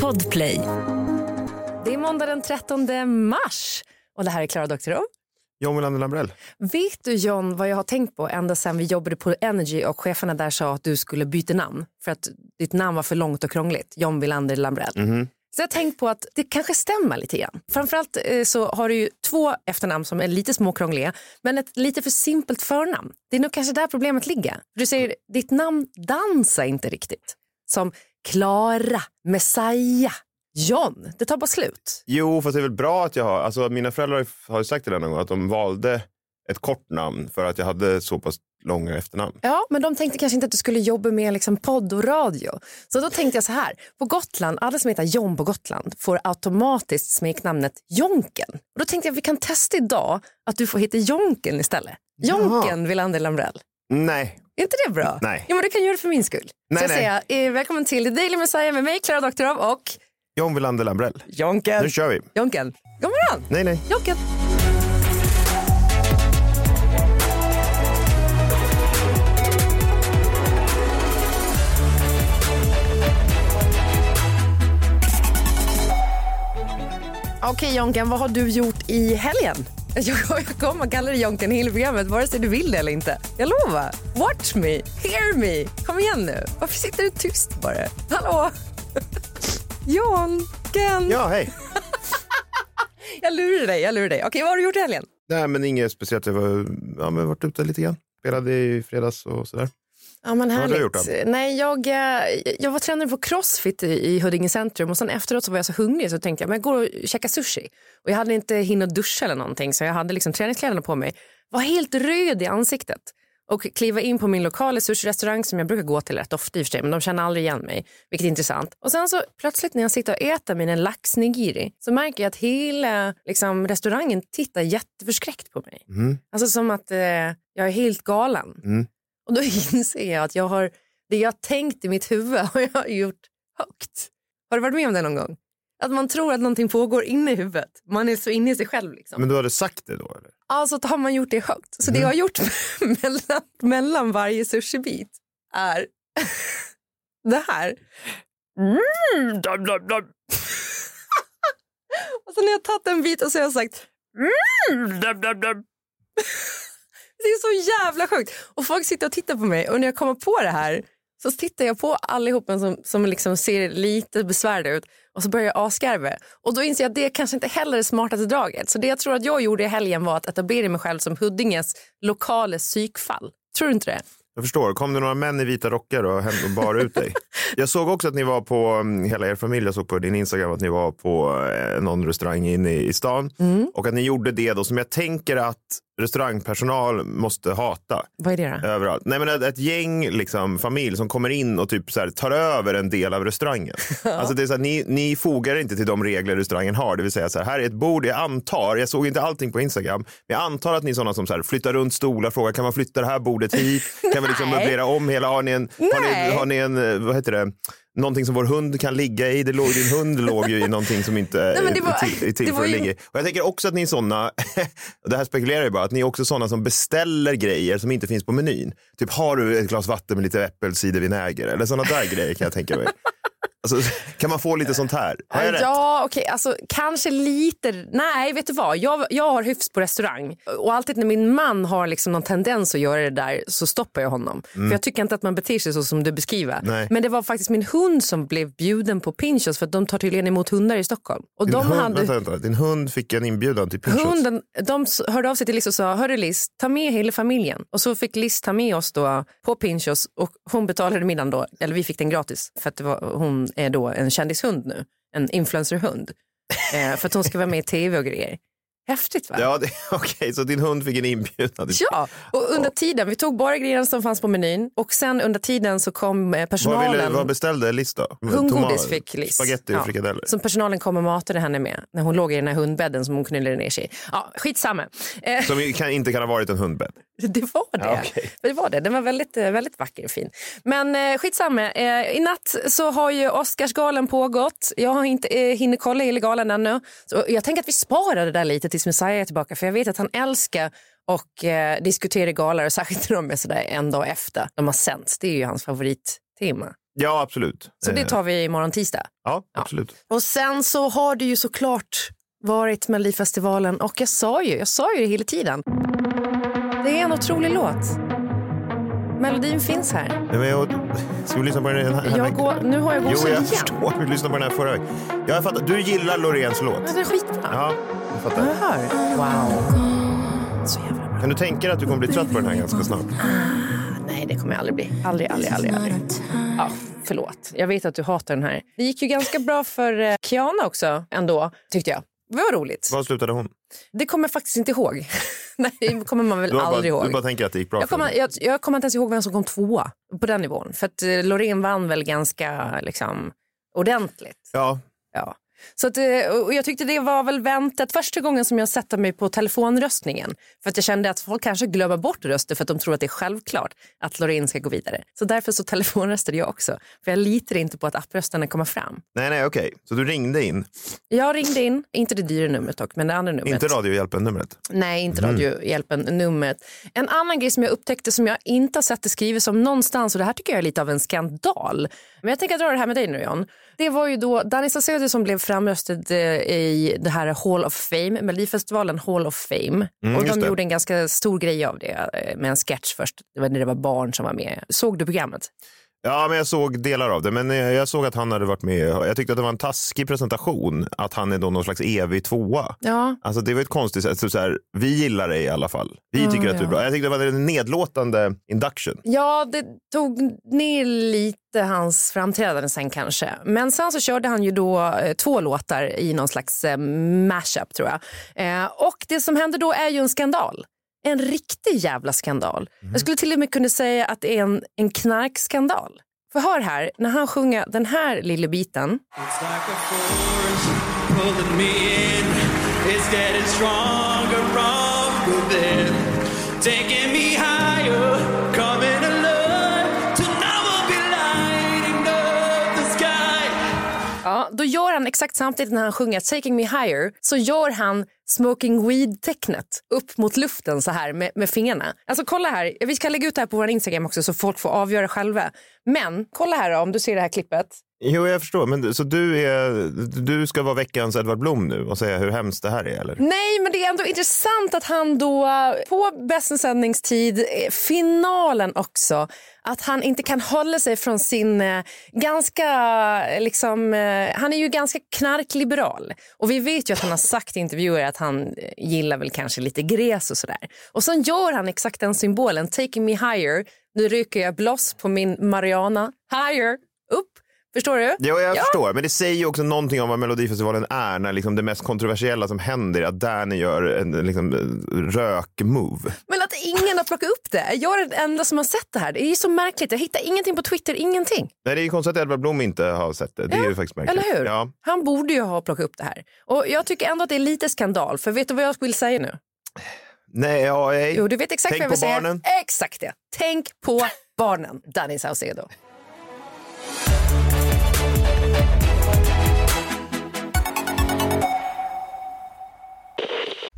Podplay. Det är måndag den 13 mars och det här är Klara Doktorow. John Wilander Lambrell. Vet du John vad jag har tänkt på ända sedan vi jobbade på Energy och cheferna där sa att du skulle byta namn för att ditt namn var för långt och krångligt. John Wilander Lambrell. Mhm. Så jag har tänkt på att det kanske stämmer lite grann. Framförallt eh, så har du ju två efternamn som är lite småkrångliga men ett lite för simpelt förnamn. Det är nog kanske där problemet ligger. Du säger ditt namn dansar inte riktigt. Som Klara, Messiah, John. Det tar bara slut. Jo, fast det är väl bra att jag har... Alltså, mina föräldrar har ju- sagt det någon gång att de valde ett kort namn för att jag hade så pass långa efternamn. Ja, men de tänkte kanske inte att du skulle jobba med liksom podd och radio. Så då tänkte jag så här, på Gotland, alla som heter John på Gotland får automatiskt smeknamnet Jonken. Och då tänkte jag vi kan testa idag att du får heta Jonken istället. Jonken Wilander Lambrell. Nej. Är inte det bra? Nej. Ja, men det kan du göra för min skull. Nej, så jag nej. säger eh, välkommen till The Daily Messiah med mig, Klara Doktorov och John Wilander Lambrell. Jonken. Nu kör vi. Jonken. God morgon. Nej, nej. Jonken. Okej Jonken, vad har du gjort i helgen? Jag, jag kommer kalla dig Jonken hela programmet vare sig du vill det eller inte. Jag lovar. Watch me, hear me. Kom igen nu. Varför sitter du tyst bara? Hallå? Jonken. Ja, hej. Jag lurar dig, jag lurar dig. Okej, vad har du gjort i helgen? Nej, men inget speciellt. Jag var, ja, varit ute lite grann. Spelade i fredags och sådär. Ja, men har du gjort då? Nej, jag, eh, jag var tränare på Crossfit i, i Huddinge centrum och sen efteråt så var jag så hungrig så tänkte jag men jag går och käkar sushi. Och jag hade inte hinnit duscha eller någonting så jag hade liksom träningskläderna på mig. Var helt röd i ansiktet och kliva in på min lokala sushi-restaurang som jag brukar gå till rätt ofta i och för sig, men de känner aldrig igen mig, vilket är intressant. Och sen så plötsligt när jag sitter och äter min laxnigiri så märker jag att hela liksom, restaurangen tittar jätteförskräckt på mig. Mm. Alltså som att eh, jag är helt galen. Mm. Och då inser jag att jag har, det jag tänkt i mitt huvud har jag gjort högt. Har du varit med om det någon gång? Att man tror att någonting pågår inne i huvudet. Man är så inne i sig själv. Liksom. Men du hade sagt det då? Eller? Alltså har man gjort det högt. Så det jag har gjort mellan, mellan varje sushibit är det här. Mm, dum, dum, dum. och så när jag har tagit en bit och så har jag sagt mm, dum, dum, dum. Det är så jävla sjukt. Och folk sitter och tittar på mig och när jag kommer på det här så tittar jag på allihopa som, som liksom ser lite besvärliga ut och så börjar jag asgarva. Och då inser jag att det kanske inte heller är det smartaste draget. Så det jag tror att jag gjorde i helgen var att etablera mig själv som Huddinges lokala psykfall. Tror du inte det? Jag förstår. Kom det några män i vita rockar och, hem och bar ut dig? Jag såg också att ni var på, mm, hela er familj, jag såg på din Instagram att ni var på eh, någon restaurang inne i, stan. Och att ni gjorde det då som jag tänker att restaurangpersonal måste hata. Vad är det då? Överallt. Nej, men ett, ett gäng liksom, familj som kommer in och typ så här, tar över en del av restaurangen. Alltså det är så här, ni, ni fogar inte till de regler restaurangen har. Det vill säga så här, här är ett bord, jag antar, jag såg inte allting på Instagram, men jag antar att ni är sådana som så här, flyttar runt stolar, frågar kan man flytta det här bordet hit? Kan vi liksom möblera om hela, har ni en, har ni, har ni en, eh, vad heter det? Någonting som vår hund kan ligga i. Det låg, din hund låg ju i någonting som inte det var- är är till för att ju- ligga i. Och jag tänker också att ni är sådana, det här spekulerar jag bara, att ni är också sådana som beställer grejer som inte finns på menyn. Typ har du ett glas vatten med lite äppelcidervinäger eller sådana där grejer kan jag tänka mig. Alltså, kan man få lite sånt här? Har jag rätt? Ja, okej, alltså kanske lite. Nej, vet du vad? Jag, jag har hyfs på restaurang och alltid när min man har liksom någon tendens att göra det där så stoppar jag honom. För jag tycker inte att man beter sig så som du beskriver. Mm. Nej. Men det var faktiskt min hund som blev bjuden på Pinchos för att de tar tydligen emot hundar i Stockholm. Och Din, de hund, hade... vänta, vänta. Din hund fick en inbjudan till Pinchos. Hunden, de hörde av sig till Liz och sa, hörru Liz, ta med hela familjen. Och så fick Liz ta med oss då på Pinchos och hon betalade middagen då, eller vi fick den gratis för att det var, hon är då en kändishund nu, en influencerhund. eh, för att hon ska vara med i tv och grejer. Häftigt va? Ja, okej, så din hund fick en inbjudan. Ja, och under tiden, vi tog bara grejerna som fanns på menyn och sen under tiden så kom eh, Vad, personalen. ville, vad beställde Liz då? Hundgodis fick Liz. Spagetti och frikadeller. Som personalen kom och matade henne med när hon låg i den här hundbädden som hon knullade ner sig i. Ja, skitsamma. Eh, Som kan, inte kan ha varit en hundbädd. det var det. Ja, okej. det var det. Den var väldigt, eh, väldigt vacker och fin. Men eh, skitsamma. Eh, I natt så har ju Oscarsgalan pågått. Jag har inte eh, hinner kolla hela galan ännu. Så jag tänker att vi sparar det där lite tills Messiah är tillbaka. För jag vet att han älskar och eh, diskutera galor särskilt när de är sådär en dag efter de har sänts. Det är ju hans favorittema. Ja, absolut. Så det Eh, tar vi imorgon tisdag. Ja, absolut. Och sen så har det ju såklart varit Melodifestivalen och jag sa ju, jag sa ju det hela tiden. En otrolig låt. Melodin finns här. Nej, men jag, ska vi lyssna på den här, Jag går, nu har jag Jo, gåshud jag igen. förstår. Vi lyssnade på den här förra veckan. Jag fattar. Du gillar Loreens låt? Ja, det är skitbra. Ja, jag fattar. Jag hör. Wow. Så jävla bra. Kan du tänka dig att du kommer bli trött på den här ganska snart? Nej, det kommer jag aldrig bli. Aldrig, aldrig, aldrig. aldrig. Ja, förlåt. Jag vet att du hatar den här. Det gick ju ganska bra för eh, Kiana också ändå, tyckte jag. Det var roligt. Var slutade hon? Det kommer jag faktiskt inte ihåg. Nej, det kommer man väl Du, aldrig bara, ihåg. du bara tänker att det gick bra Jag kommer, jag, jag kommer inte ens ihåg vem som kom tvåa på den nivån. För att eh, Loreen vann väl ganska liksom, ordentligt. Ja, Ja. Så att, eh, och jag tyckte det var väl väntat första gången som jag satte mig på telefonröstningen. För att jag kände att folk kanske glömmer bort röster för att de tror att det är självklart att Loreen ska gå vidare. Så därför så telefonröstade jag också. För jag litar inte på att apprösterna kommer fram. nej, nej, okej. Så du ringde in, Jag ringde in, inte det dyra numret dock, men det andra numret. inte Radiohjälpen-numret? Nej, inte Mm. Radiohjälpen-numret. En annan grej som jag upptäckte som jag inte har sett det skrivet om någonstans och det här tycker jag är lite av en skandal. Men jag tänker dra det här med dig nu John. Det var ju då Danny Saucedo som blev framröstad eh, i det här Hall of Fame, Melodifestivalen Hall of Fame. Mm, och de det. gjorde en ganska stor grej av det eh, med en sketch först. När det var barn som var med. Såg du programmet? Ja, men jag såg delar av det. Men jag jag såg att han hade varit med. Jag tyckte att det var en taskig presentation. Att han är då någon slags evig tvåa. Ja. Alltså det var ett konstigt sätt. Så så här, vi gillar dig i alla fall. Vi tycker att du är ja. bra. Jag tyckte det var en nedlåtande induction. Ja, det tog ner lite hans framträdande sen kanske. Men sen så körde han ju då eh, två låtar i någon slags eh, mashup tror jag. Eh, och det som hände då är ju en skandal. En riktig jävla skandal. Jag skulle till och med kunna säga att det är en, en knarkskandal. För hör här, när han sjunger den här lilla biten. It's like a force pulling me in. It's getting stronger from within. Taking me higher, då gör han exakt samtidigt när han sjunger Taking me higher så gör han smoking weed-tecknet upp mot luften så här med, med fingrarna. Alltså kolla här, vi ska lägga ut det här på vår Instagram också så folk får avgöra själva. Men kolla här då, om du ser det här klippet. Jo, jag förstår. Men så du, är, du ska vara veckans Edvard Blom nu och säga hur hemskt det här är? Eller? Nej, men det är ändå intressant att han då eh, på bästa sändningstid, eh, finalen också, att han inte kan hålla sig från sin eh, ganska, eh, liksom, eh, han är ju ganska knarkliberal. Och vi vet ju att han har sagt i intervjuer att han eh, gillar väl kanske lite gräs och sådär. Och sen gör han exakt den symbolen, taking me higher, nu ryker jag bloss på min Mariana, higher, upp. Förstår du? Jo, jag Ja. förstår. Men det säger ju också någonting om vad Melodifestivalen är när liksom det mest kontroversiella som händer är att Danny gör en liksom, rök-move. Men att ingen har plockat upp det. Jag är den enda som har sett det här. Det är ju så märkligt. Jag hittar ingenting på Twitter, ingenting. Nej, det är ju konstigt att Edvard Blom inte har sett det. Det är ju faktiskt märkligt. Eller hur? Ja. Han borde ju ha plockat upp det här. Och jag tycker ändå att det är lite skandal. För vet du vad jag vill säga nu? Nej, ja, nej. Jo, du vet exakt Tänk vad jag vill på säga. barnen. Exakt det. Tänk på barnen, Danny Saucedo.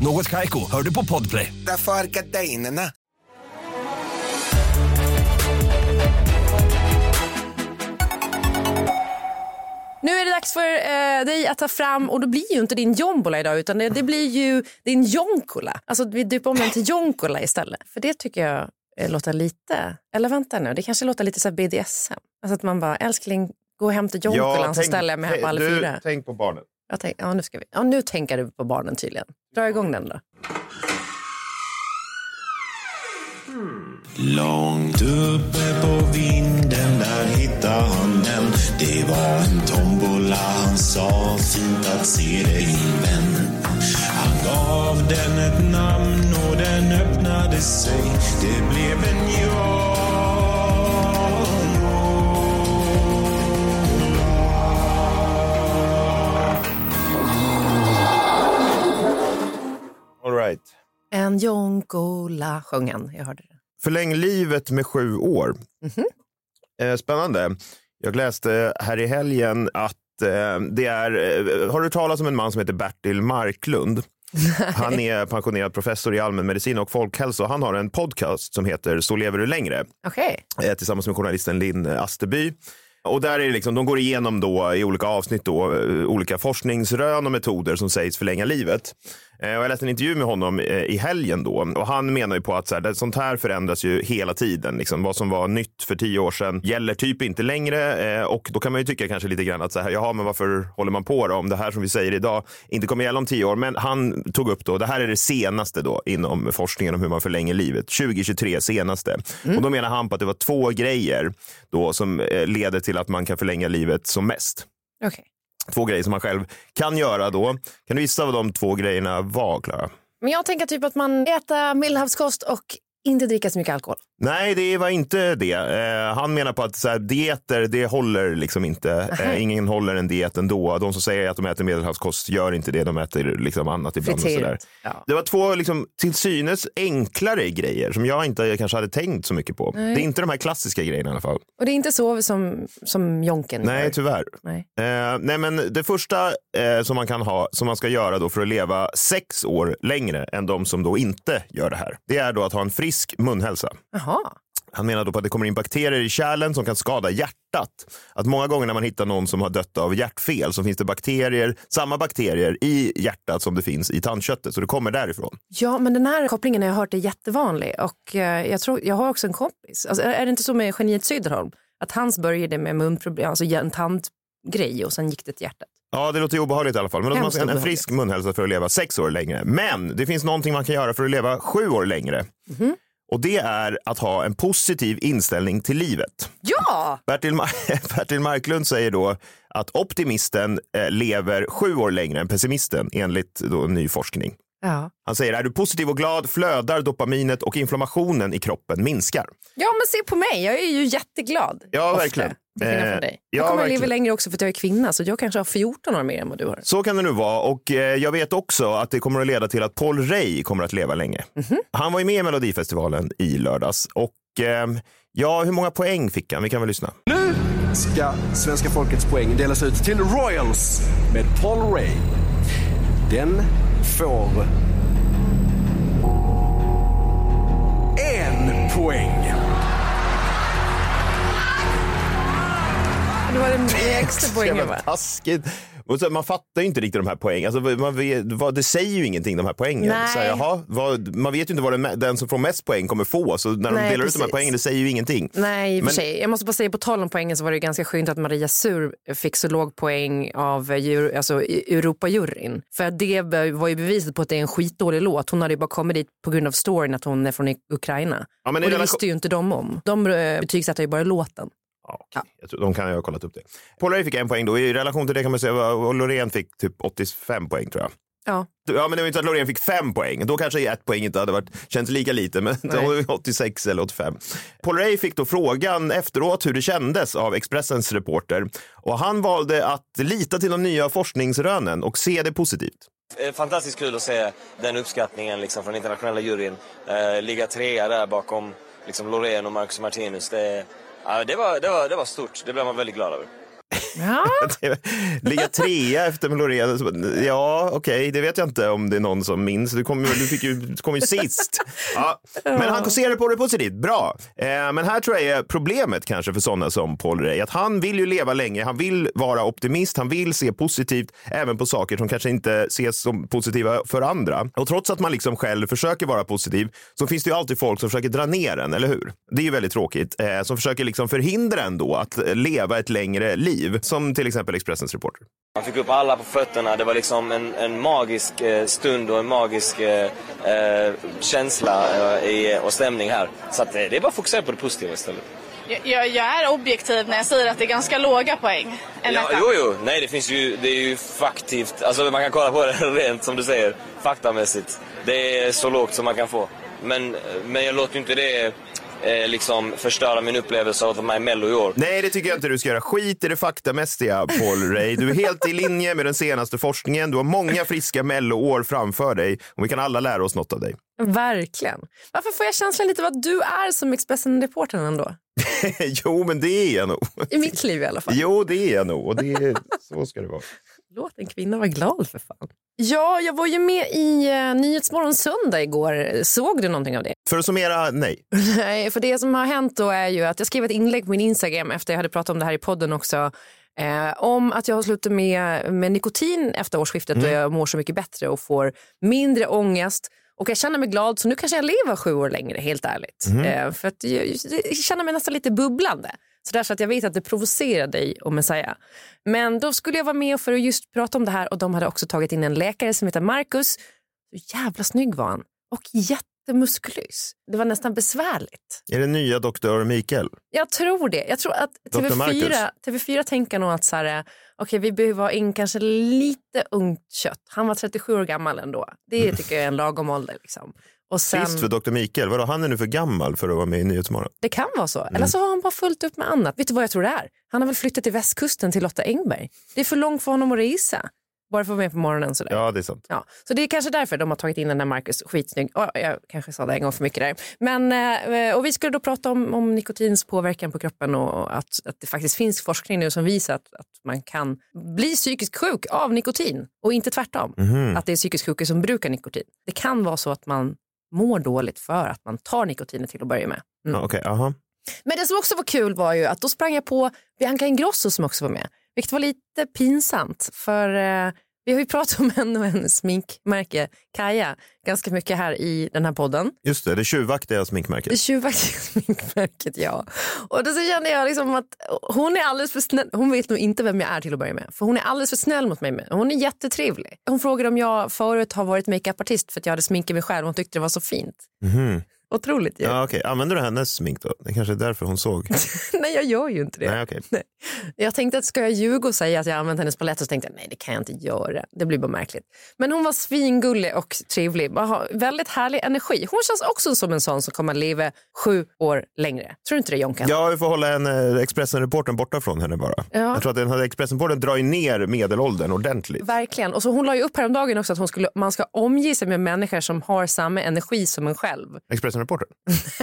Något Kaiko, hör du på Podplay. Därför är gardinerna. Nu är det dags för eh, dig att ta fram, och då blir ju inte din jombola idag utan det, det blir ju din jonkola. Alltså vi döper om den till jonkola istället. För det tycker jag eh, låter lite, eller vänta nu, det kanske låter lite så här BDSM. Alltså att man bara, älskling gå och hämta jonkolan så ställer jag mig här på alla du, fyra. Tänk på barnen. Jag tänk, ja, nu, ska vi, ja, nu tänker du på barnen tydligen. Dra igång den då. Hmm. Långt uppe på vinden där hittade han den. Det var en tombola, han sa fint att se dig min vän. Han gav den ett namn och den öppnade sig. Det blev en ja Jonkola sjöng han. Jag hörde det. Förläng livet med sju år. Eh, spännande. Jag läste här i helgen att eh, det är, eh, har du talat om en man som heter Bertil Marklund? Han är pensionerad professor i allmänmedicin och folkhälsa. Han har en podcast som heter Så lever du längre eh, tillsammans med journalisten Linn Asterby. Och där är liksom, de går igenom då i olika avsnitt då, olika forskningsrön och metoder som sägs förlänga livet. Eh, Och jag läste en intervju med honom eh, i helgen då och han menar ju på att så här, sånt här förändras ju hela tiden. Liksom. Vad som var nytt för tio år sedan gäller typ inte längre eh, och då kan man ju tycka kanske lite grann att så här, jaha, men varför håller man på då om det här som vi säger idag inte kommer gälla om tio år? Men han tog upp då, det här är det senaste då inom forskningen om hur man förlänger livet, 2023 senaste. Och då menar han på att det var två grejer då som leder till att man kan förlänga livet som mest Okej två grejer som man själv kan göra då. Kan du gissa vad de två grejerna var, Klara? Men jag tänker typ att man äter medelhavskost och inte dricka så mycket alkohol. Nej, det var inte det. Eh, han menar på att så här, dieter, det håller liksom inte. Eh, ingen håller en diet ändå. De som säger att de äter medelhavskost gör inte det. De äter liksom annat ibland. Och sådär. Friterat. Ja. Det var två liksom, till synes enklare grejer som jag inte kanske hade tänkt så mycket på. Det är inte de här klassiska grejerna i alla fall. Och det är inte så som, som Jonken Nej, gör. tyvärr. Nej. Eh, nej, men det första eh, som man kan ha, som man ska göra då för att leva sex år längre än de som då inte gör det här, det är då att ha en frisk munhälsa. Jaha. Han menar då på att det kommer in bakterier i kärlen som kan skada hjärtat. Att många gånger när man hittar någon som har dött av hjärtfel så finns det bakterier, samma bakterier i hjärtat som det finns i tandköttet. Så det kommer därifrån. Ja, men den här kopplingen har jag hört är jättevanlig. Och eh, jag, tror, jag har också en kompis. Alltså, är det inte så med geniet Söderholm? Att hans började med munproblem, alltså en tandgrej och sen gick det till hjärtat. Ja, det låter obehagligt i alla fall. Men ska man ha en, frisk munhälsa för att leva sex år längre. Men det finns någonting man kan göra för att leva sju år längre. Mhm. Och det är att ha en positiv inställning till livet. Ja! Bertil, Mar- Bertil Marklund säger då att optimisten eh, lever sju år längre än pessimisten enligt då ny forskning. Ja. Han säger, är du positiv och glad flödar dopaminet och inflammationen i kroppen minskar. ja, men se på mig. Jag är ju jätteglad. Ja, ofta, verkligen. Eh, ja, Jag kommer att leva längre också för att jag är kvinna så jag kanske har 14 år mer än vad du har. Så kan det nu vara och eh, jag vet också att det kommer att leda till att Paul Rey kommer att leva länge. Han var ju med i Melodifestivalen i lördags och eh, ja, hur många poäng fick han? Vi kan väl lyssna. Nu ska svenska folkets poäng delas ut till Royals med Paul Ray. Den får en poäng. Det var en extra poäng. Jävla va? taskigt. Och så, man fattar ju inte riktigt de här poängen. Alltså, man vet, vad, det säger ju ingenting de här poängen. Nej. Så här, jaha, vad, man vet ju inte vad den, den som får mest poäng kommer få. Så när de Nej, delar ut de här precis. poängen, det säger ju ingenting. Nej, i och för Men- sig. Jag måste bara säga på tal om poängen så var det ganska skönt att Maria Sur fick så låg poäng av alltså, Europajuryn. För det var ju beviset på att det är en skitdålig låt. Hon hade ju bara kommit dit på grund av storyn att hon är från Ukraina. Ja, men och det relation- visste ju inte de om. De eh, betygsatte ju bara låten. Ja, okej. Jag tror, de kan ju ha kollat upp det. Paul Ray fick en poäng då. I relation till det kan man säga och Loreen fick typ 85 poäng tror jag. Ja. Ja, men det var inte att Loreen fick fem poäng. Då kanske ett poäng inte hade varit, känts lika lite, men Nej. var 86 eller 85. Paul Ray fick då frågan efteråt hur det kändes av Expressens reporter och han valde att lita till de nya forskningsrönen och se det positivt. Fantastiskt kul att se den uppskattningen liksom, från internationella juryn. Eh, ligga trea där bakom liksom, Loreen och Marcus Martinus. Det, ja, det, var, det, var, det var stort. Det blev man väldigt glad över. Ja. Ligga trea efter Loreen. Ja, okej, det vet jag inte om det är någon som minns. Du kom, ju- du fick ju, du kom ju sist. Ja. Men han ser på det positivt. Bra. Eh, men här tror jag är problemet kanske för sådana som Paul Ray. Att han vill ju leva länge. Han vill vara optimist. Han vill se positivt även på saker som kanske inte ses som positiva för andra. Och trots att man liksom själv försöker vara positiv så finns det ju alltid folk som försöker dra ner en, eller hur? Det är ju väldigt tråkigt. Eh, som försöker liksom förhindra en då att leva ett längre liv. Som till exempel Expressens reporter. Man fick upp alla på fötterna. Det var liksom en, en magisk eh, stund och en magisk eh, eh, känsla eh, i, och stämning här. Så att, eh, det är bara att fokusera på det positiva istället. Jag, jag, jag är objektiv när jag säger att det är ganska låga poäng. Ja, jo, jo. Nej, det finns ju, det är ju faktivt, alltså man kan kolla på det rent som du säger, faktamässigt. Det är så lågt som man kan få. Men, men jag låter ju inte det eh, liksom förstöra min upplevelse av att vara med i Mello i år. Nej, det tycker jag inte du ska göra. Skit i det faktamässiga, Paul Ray. Du är helt i linje med den senaste forskningen. Du har många friska melloår framför dig och vi kan alla lära oss något av dig. Verkligen. Varför får jag känslan lite av att du är som Expressen-reportern ändå? jo, men det är jag nog. I mitt liv i alla fall. Jo, det är jag nog och det är, så ska det vara. Låt en kvinna vara glad för fan. Ja, jag var ju med i uh, Nyhetsmorgon söndag igår. Såg du någonting av det? För att summera, nej. Nej, för det som har hänt då är ju att jag skrev ett inlägg på min Instagram efter jag hade pratat om det här i podden också. Eh, om att jag har slutat med, med nikotin efter årsskiftet och jag mår så mycket bättre och får mindre ångest. Och jag känner mig glad så nu kanske jag lever sju år längre helt ärligt. Eh, för att jag, jag känner mig nästan lite bubblande. Så därför att jag vet att det provocerar dig om säga. Men då skulle jag vara med för att just prata om det här och de hade också tagit in en läkare som heter Marcus. Så jävla snygg var han och jättemuskulös. Det var nästan besvärligt. Är det nya doktor Mikael? Jag tror det. Jag tror att Dr. Marcus. TV4, TV4 tänker nog att så här, okej, vi behöver ha in kanske lite ungt kött. Han var 37 år gammal ändå. Det tycker jag är en lagom ålder. Liksom. Och sen, Sist för doktor Mikael, vadå, han är nu för gammal för att vara med i Nyhetsmorgon? det kan vara så. Mm. Eller så har han bara fullt upp med annat. Vet du vad jag tror det är? Han har väl flyttat till västkusten till Lotta Engberg. Det är för långt för honom att resa. Bara för att vara med på morgonen sådär. Ja, det är sant. Ja, så det är kanske därför de har tagit in den där Marcus. Skitsnygg. Oh, jag kanske sa det en gång för mycket där. Men, eh, och vi skulle då prata om, om nikotins påverkan på kroppen och att, att det faktiskt finns forskning nu som visar att, att man kan bli psykiskt sjuk av nikotin och inte tvärtom. Mhm. Att det är psykiskt sjuka som brukar nikotin. Det kan vara så att man mår dåligt för att man tar nikotinet till att börja med. Mm. Okej, aha. Men det som också var kul var ju att då sprang jag på Bianca Ingrosso som också var med. Vilket var lite pinsamt för eh, vi har ju pratat om henne och hennes sminkmärke Kaja ganska mycket här i den här podden. Just det, det tjuvaktiga sminkmärket. Det tjuvaktiga sminkmärket, ja. Och då så kände jag liksom att hon är alldeles för snäll. Hon vet nog inte vem jag är till att börja med. För hon är alldeles för snäll mot mig. Med. Hon är jättetrevlig. Hon frågade om jag förut har varit makeupartist för att jag hade sminkat mig själv och hon tyckte det var så fint. Mhm. Otroligt ju. Ja, okej. Använder du hennes smink då? Det kanske är därför hon såg. Nej, jag gör ju inte det. Nej, okej. Nej. Jag tänkte att ska jag ljuga och säga att jag använt hennes palett så tänkte jag nej det kan jag inte göra. Det blir bara märkligt. Men hon var svingullig och trevlig. Har väldigt härlig energi. Hon känns också som en sån som kommer att leva sju år längre. Tror du inte det Jonkan? Ja, vi får hålla en eh, Expressen-reportern borta från henne bara. Ja. Jag tror att den här Expressen-reportern drar ju ner medelåldern ordentligt. Verkligen. Och så hon la ju upp häromdagen också att hon skulle, man ska omge sig med människor som har samma energi som en själv. Expressen-reportern?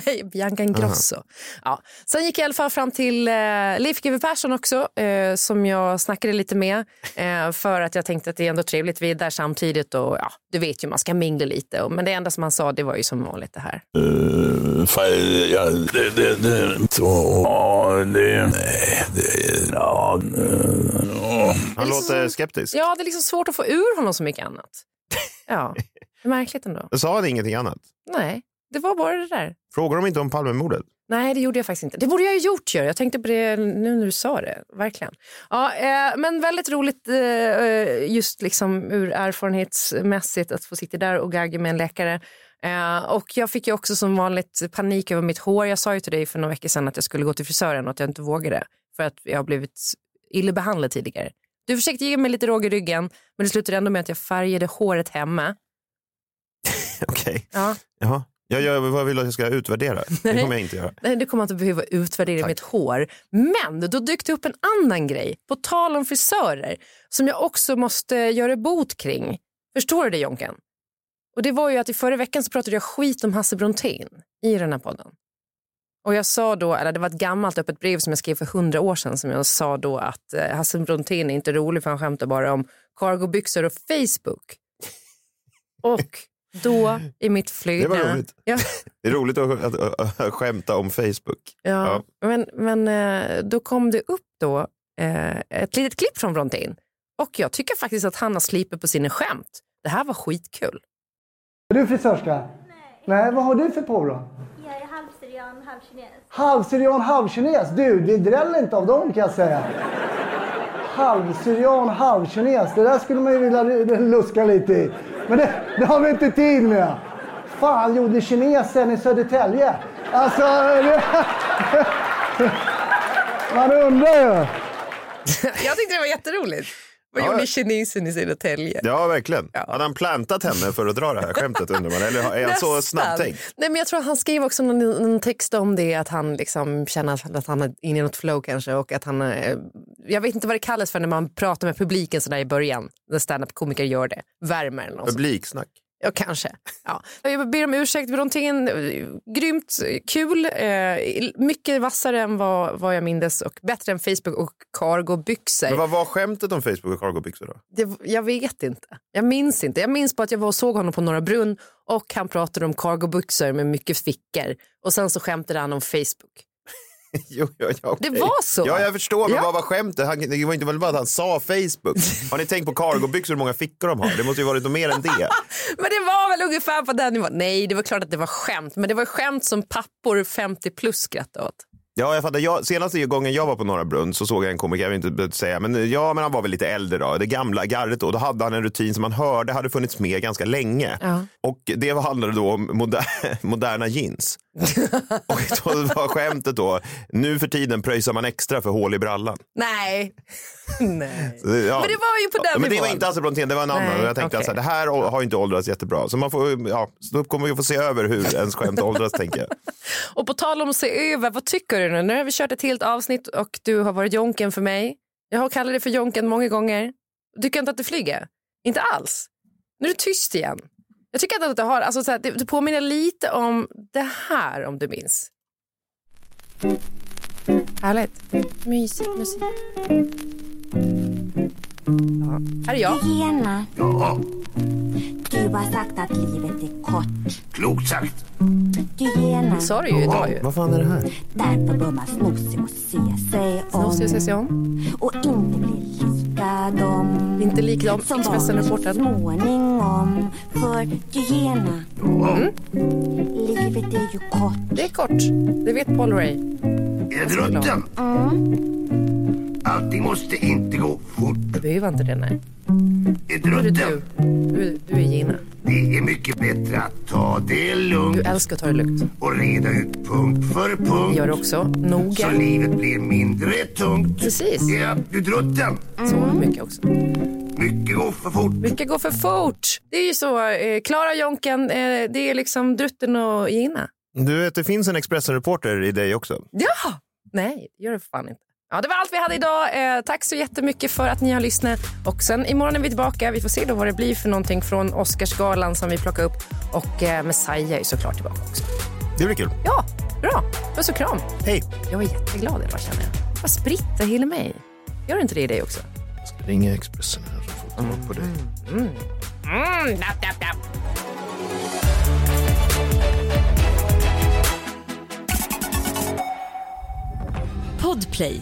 Nej, Bianca Ingrosso. Ja. Sen gick jag i alla fall fram till eh, Leif GW Persson också eh, som jag snackade lite med eh, för att jag tänkte att det är ändå trevligt. Vi är där samtidigt och ja, du vet ju man ska mingla lite. Och, men det enda som han sa det var ju som vanligt det här. ja, det, det, det, så, ja, det, nej, det, ja, ja. Han låter skeptisk. Ja, det är liksom svårt att få ur honom så mycket annat. Ja, det är märkligt ändå. Sa han ingenting annat? Nej, det var bara det där. Frågar de inte om Palmemordet? Nej, det gjorde jag faktiskt inte. Det borde jag ha gjort. Jag tänkte på det nu när du sa det. Verkligen. Ja, eh, men väldigt roligt eh, just liksom ur erfarenhetsmässigt att få sitta där och gagga med en läkare. Eh, och jag fick ju också som vanligt panik över mitt hår. Jag sa ju till dig för några veckor sedan att jag skulle gå till frisören och att jag inte vågade för att jag har blivit illa behandlad tidigare. Du försökte ge mig lite råg i ryggen men det slutade ändå med att jag färgade håret hemma. Okej. Ja. Jaha. Jag gör, vad vill att jag ska utvärdera? Det kommer jag inte göra. Nej, det kommer jag inte behöva utvärdera mitt hår. Men då dök det upp en annan grej, på tal om frisörer, som jag också måste göra bot kring. Förstår du det Jonken? Och det var ju att i förra veckan så pratade jag skit om Hasse Brontén i den här podden. Och jag sa då, eller det var ett gammalt öppet brev som jag skrev för hundra år sedan som jag sa då att eh, Hasse Brontén är inte rolig för han skämtar bara om cargobyxor och Facebook. Och då i mitt flöde. Det var roligt. Ja, Det är roligt att, att, att, att skämta om Facebook. Ja, Men, men eh, då kom det upp då eh, ett litet klipp från Brontén. Och jag tycker faktiskt att han har slipit på sina skämt. Det här var skitkul. Är du frisörska? Nej. Nej, vad har du för på då? Jag är halvsyrian, halvkines. Halvsyrian, halvkines. Du, det dräller inte av dem kan jag säga. Halvsyrian, halvkines. Det där skulle man ju vilja luska lite i. Men det, det har vi inte tid med. Fan gjorde kinesen i Södertälje? Alltså... Det, man undrar ju. jag tyckte det var jätteroligt. Vad Ja. gjorde kinesen i Södertälje? Ja, verkligen. Hade han plantat henne för att dra det här skämtet undrar man? Eller är han så snabbtänkt? Nej, men jag tror att han skrev också någon, någon text om det, att han liksom känner att han är inne i något flow kanske och att han, eh, jag vet inte vad det kallas för när man pratar med publiken sådär i början, när stand-up-komiker gör det, värmer eller något. Publiksnack. Ja, kanske. Ja. Jag ber om ursäkt någonting. eh, Grymt kul. Eh, mycket vassare än vad, vad jag mindes och bättre än Facebook och cargobyxor. Men vad var skämtet om Facebook och cargobyxor då? Det, jag vet inte. Jag minns inte. Jag minns bara att jag var och såg honom på Norra Brunn och han pratade om cargobyxor med mycket fickor. Och sen så skämtade han om Facebook. jo, ja, ja, okej. Det var så. Ja, jag förstår. Men Ja. vad var skämtet? Han, det var inte väl bara att han sa Facebook. Har ni tänkt på cargobyxor hur många fickor de har? Det måste ju varit något mer än det. Men det var väl ungefär på den nivån. Nej, det var klart att det var skämt. Men det var skämt som pappor 50 plus skrattade åt. Ja, jag fattar. Jag, senaste gången jag var på Norra Brunn så såg jag en komiker, jag vill inte säga, men ja, men han var väl lite äldre då, det gamla gardet då. Då hade han en rutin som man hörde hade funnits med ganska länge. Ja. Och det handlade då om moder moderna jeans. och då var skämtet då, nu för tiden pröjsar man extra för hål i brallan. Nej. Nej. Så Ja. Men det var ju på den ja, men Det var inte alls Brontén, det var en annan. Nej, Och jag tänkte okej. att det här har ju inte åldrats jättebra. Så man får, ja, så kommer vi få se över hur ens skämt åldras tänker jag. Och på tal om att se över, vad tycker du nu? Nu har vi kört ett helt avsnitt och du har varit jonken för mig. Jag har kallat dig för jonken många gånger. Tycker inte att det flyger? Inte alls. Nu är det tyst igen. Jag tycker inte att det har, alltså så här, det, det påminner lite om det här om du minns. Härligt. Mysigt musik. Ja. Här är jag. Tjena. Ja. Du har sagt att livet är kort. Klokt sagt. Hyena. Sa du ju idag ju. Vad fan är det här? Därför bör man snosig och se sig om. Snosig och se sig om. Och inte bli lika dem. Inte lik dem. Som Expressen-reportern. småningom. För hyena. Mm. Livet är ju kort. Det är kort. Det vet Paul Ray. Är det rutten? Allting måste inte gå fort. Det behöver inte det, nej. Är det rutten? du. Du, du är Gina. Det är mycket bättre att ta det lugnt Du älskar att ta det lugnt. och reda ut punkt för Det punkt. gör du också. Så Noga. livet blir mindre tungt. Precis. Ja, du drutten. Så mycket också. Mycket går för fort. Mycket går för fort. Det är ju så. eh, Klara Jonken, eh, det är liksom Drutten och Gina. Du vet, det finns en Expressen-reporter i dig också. Ja! Nej, det gör det för fan inte. Ja, det var allt vi hade idag. Eh, tack så jättemycket för att ni har lyssnat. Och sen imorgon är vi tillbaka. Vi får se då vad det blir för någonting från Oscarsgalan som vi plockar upp. Och eh, Messiah är såklart tillbaka också. Det blir kul. Ja, bra. Puss och kram. Hej. Jag är jätteglad idag känner jag. Vad spritter hela mig. Gör inte det i dig också? Jag ska ringa Expressen här så får upp på dig. Mm. Mm, dap, dap, dap. Podplay,